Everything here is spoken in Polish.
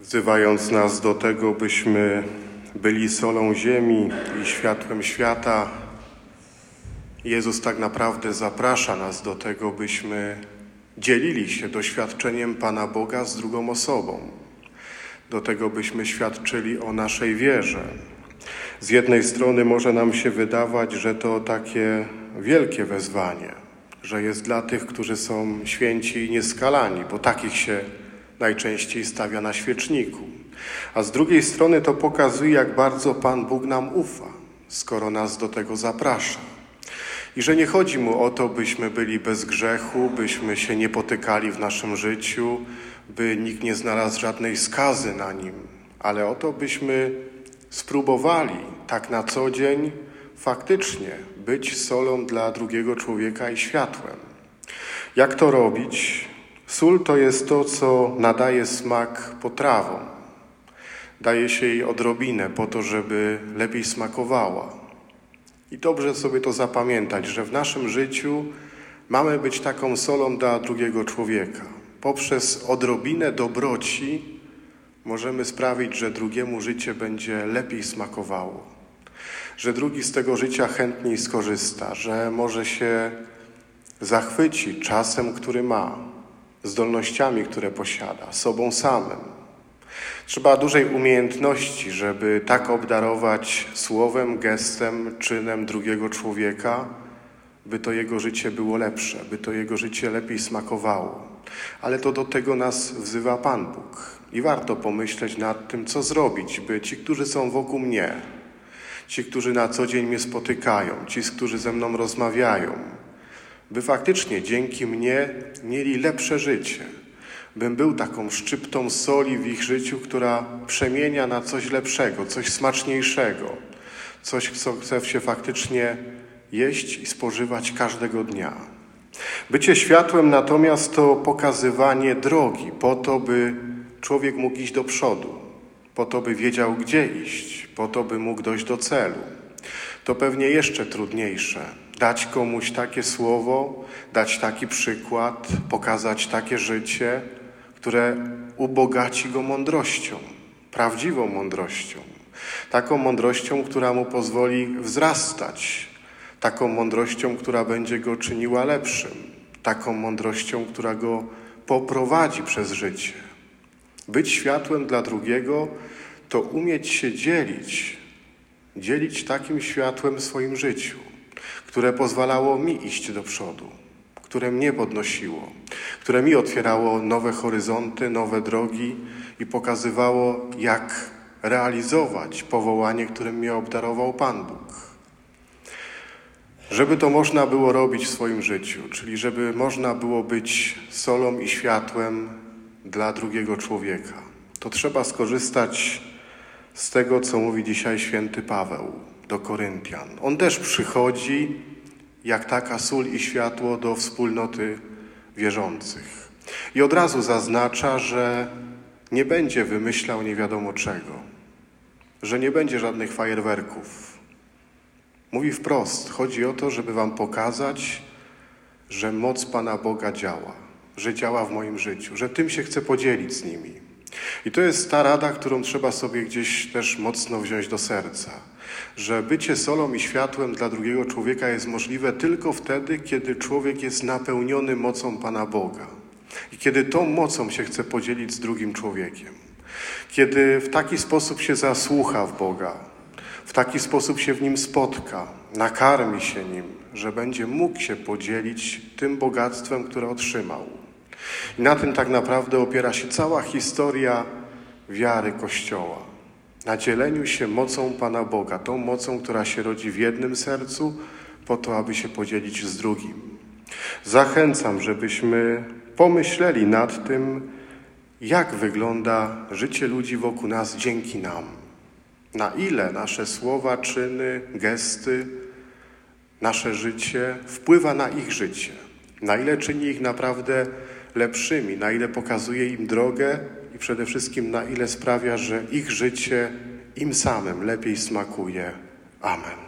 wzywając nas do tego, byśmy byli solą ziemi i światłem świata. Jezus tak naprawdę zaprasza nas do tego, byśmy dzielili się doświadczeniem Pana Boga z drugą osobą, do tego, byśmy świadczyli o naszej wierze. Z jednej strony może nam się wydawać, że to takie wielkie wezwanie, że jest dla tych, którzy są święci i nieskalani, bo takich się najczęściej stawia na świeczniku. A z drugiej strony to pokazuje, jak bardzo Pan Bóg nam ufa, skoro nas do tego zaprasza. I że nie chodzi mu o to, byśmy byli bez grzechu, byśmy się nie potykali w naszym życiu, by nikt nie znalazł żadnej skazy na nim, ale o to, byśmy spróbowali tak na co dzień faktycznie być solą dla drugiego człowieka i światłem. Jak to robić? Sól to jest to, co nadaje smak potrawom. Daje się jej odrobinę po to, żeby lepiej smakowała. I dobrze sobie to zapamiętać, że w naszym życiu mamy być taką solą dla drugiego człowieka. Poprzez odrobinę dobroci możemy sprawić, że drugiemu życie będzie lepiej smakowało, że drugi z tego życia chętniej skorzysta, że może się zachwyci czasem, który ma, zdolnościami, które posiada, sobą samym. Trzeba dużej umiejętności, żeby tak obdarować słowem, gestem, czynem drugiego człowieka, by to jego życie było lepsze, by to jego życie lepiej smakowało. Ale to do tego nas wzywa Pan Bóg. I warto pomyśleć nad tym, co zrobić, by ci, którzy są wokół mnie, ci, którzy na co dzień mnie spotykają, ci, którzy ze mną rozmawiają, by faktycznie dzięki mnie mieli lepsze życie, bym był taką szczyptą soli w ich życiu, która przemienia na coś lepszego, coś smaczniejszego, coś, co chce się faktycznie jeść i spożywać każdego dnia. Bycie światłem natomiast to pokazywanie drogi po to, by człowiek mógł iść do przodu, po to, by wiedział, gdzie iść, po to, by mógł dojść do celu. To pewnie jeszcze trudniejsze dać komuś takie słowo, dać taki przykład, pokazać takie życie, które ubogaci go mądrością, prawdziwą mądrością, taką mądrością, która mu pozwoli wzrastać, taką mądrością, która będzie go czyniła lepszym, taką mądrością, która go poprowadzi przez życie. Być światłem dla drugiego to umieć się dzielić, dzielić takim światłem w swoim życiu które pozwalało mi iść do przodu, które mnie podnosiło, które mi otwierało nowe horyzonty, nowe drogi i pokazywało, jak realizować powołanie, którym mnie obdarował Pan Bóg. Żeby to można było robić w swoim życiu, czyli żeby można było być solą i światłem dla drugiego człowieka, to trzeba skorzystać z tego, co mówi dzisiaj święty Paweł do Koryntian. On też przychodzi jak taka sól i światło do wspólnoty wierzących. I od razu zaznacza, że nie będzie wymyślał nie wiadomo czego, że nie będzie żadnych fajerwerków. Mówi wprost: chodzi o to, żeby Wam pokazać, że moc Pana Boga działa, że działa w moim życiu, że tym się chcę podzielić z nimi. I to jest ta rada, którą trzeba sobie gdzieś też mocno wziąć do serca że bycie solą i światłem dla drugiego człowieka jest możliwe tylko wtedy, kiedy człowiek jest napełniony mocą Pana Boga i kiedy tą mocą się chce podzielić z drugim człowiekiem. Kiedy w taki sposób się zasłucha w Boga, w taki sposób się w nim spotka, nakarmi się nim, że będzie mógł się podzielić tym bogactwem, które otrzymał. I na tym tak naprawdę opiera się cała historia wiary Kościoła na dzieleniu się mocą Pana Boga, tą mocą, która się rodzi w jednym sercu, po to, aby się podzielić z drugim. Zachęcam, żebyśmy pomyśleli nad tym, jak wygląda życie ludzi wokół nas dzięki nam. Na ile nasze słowa, czyny, gesty, nasze życie wpływa na ich życie. Na ile czyni ich naprawdę lepszymi, na ile pokazuje im drogę i przede wszystkim na ile sprawia, że ich życie im samym lepiej smakuje. Amen.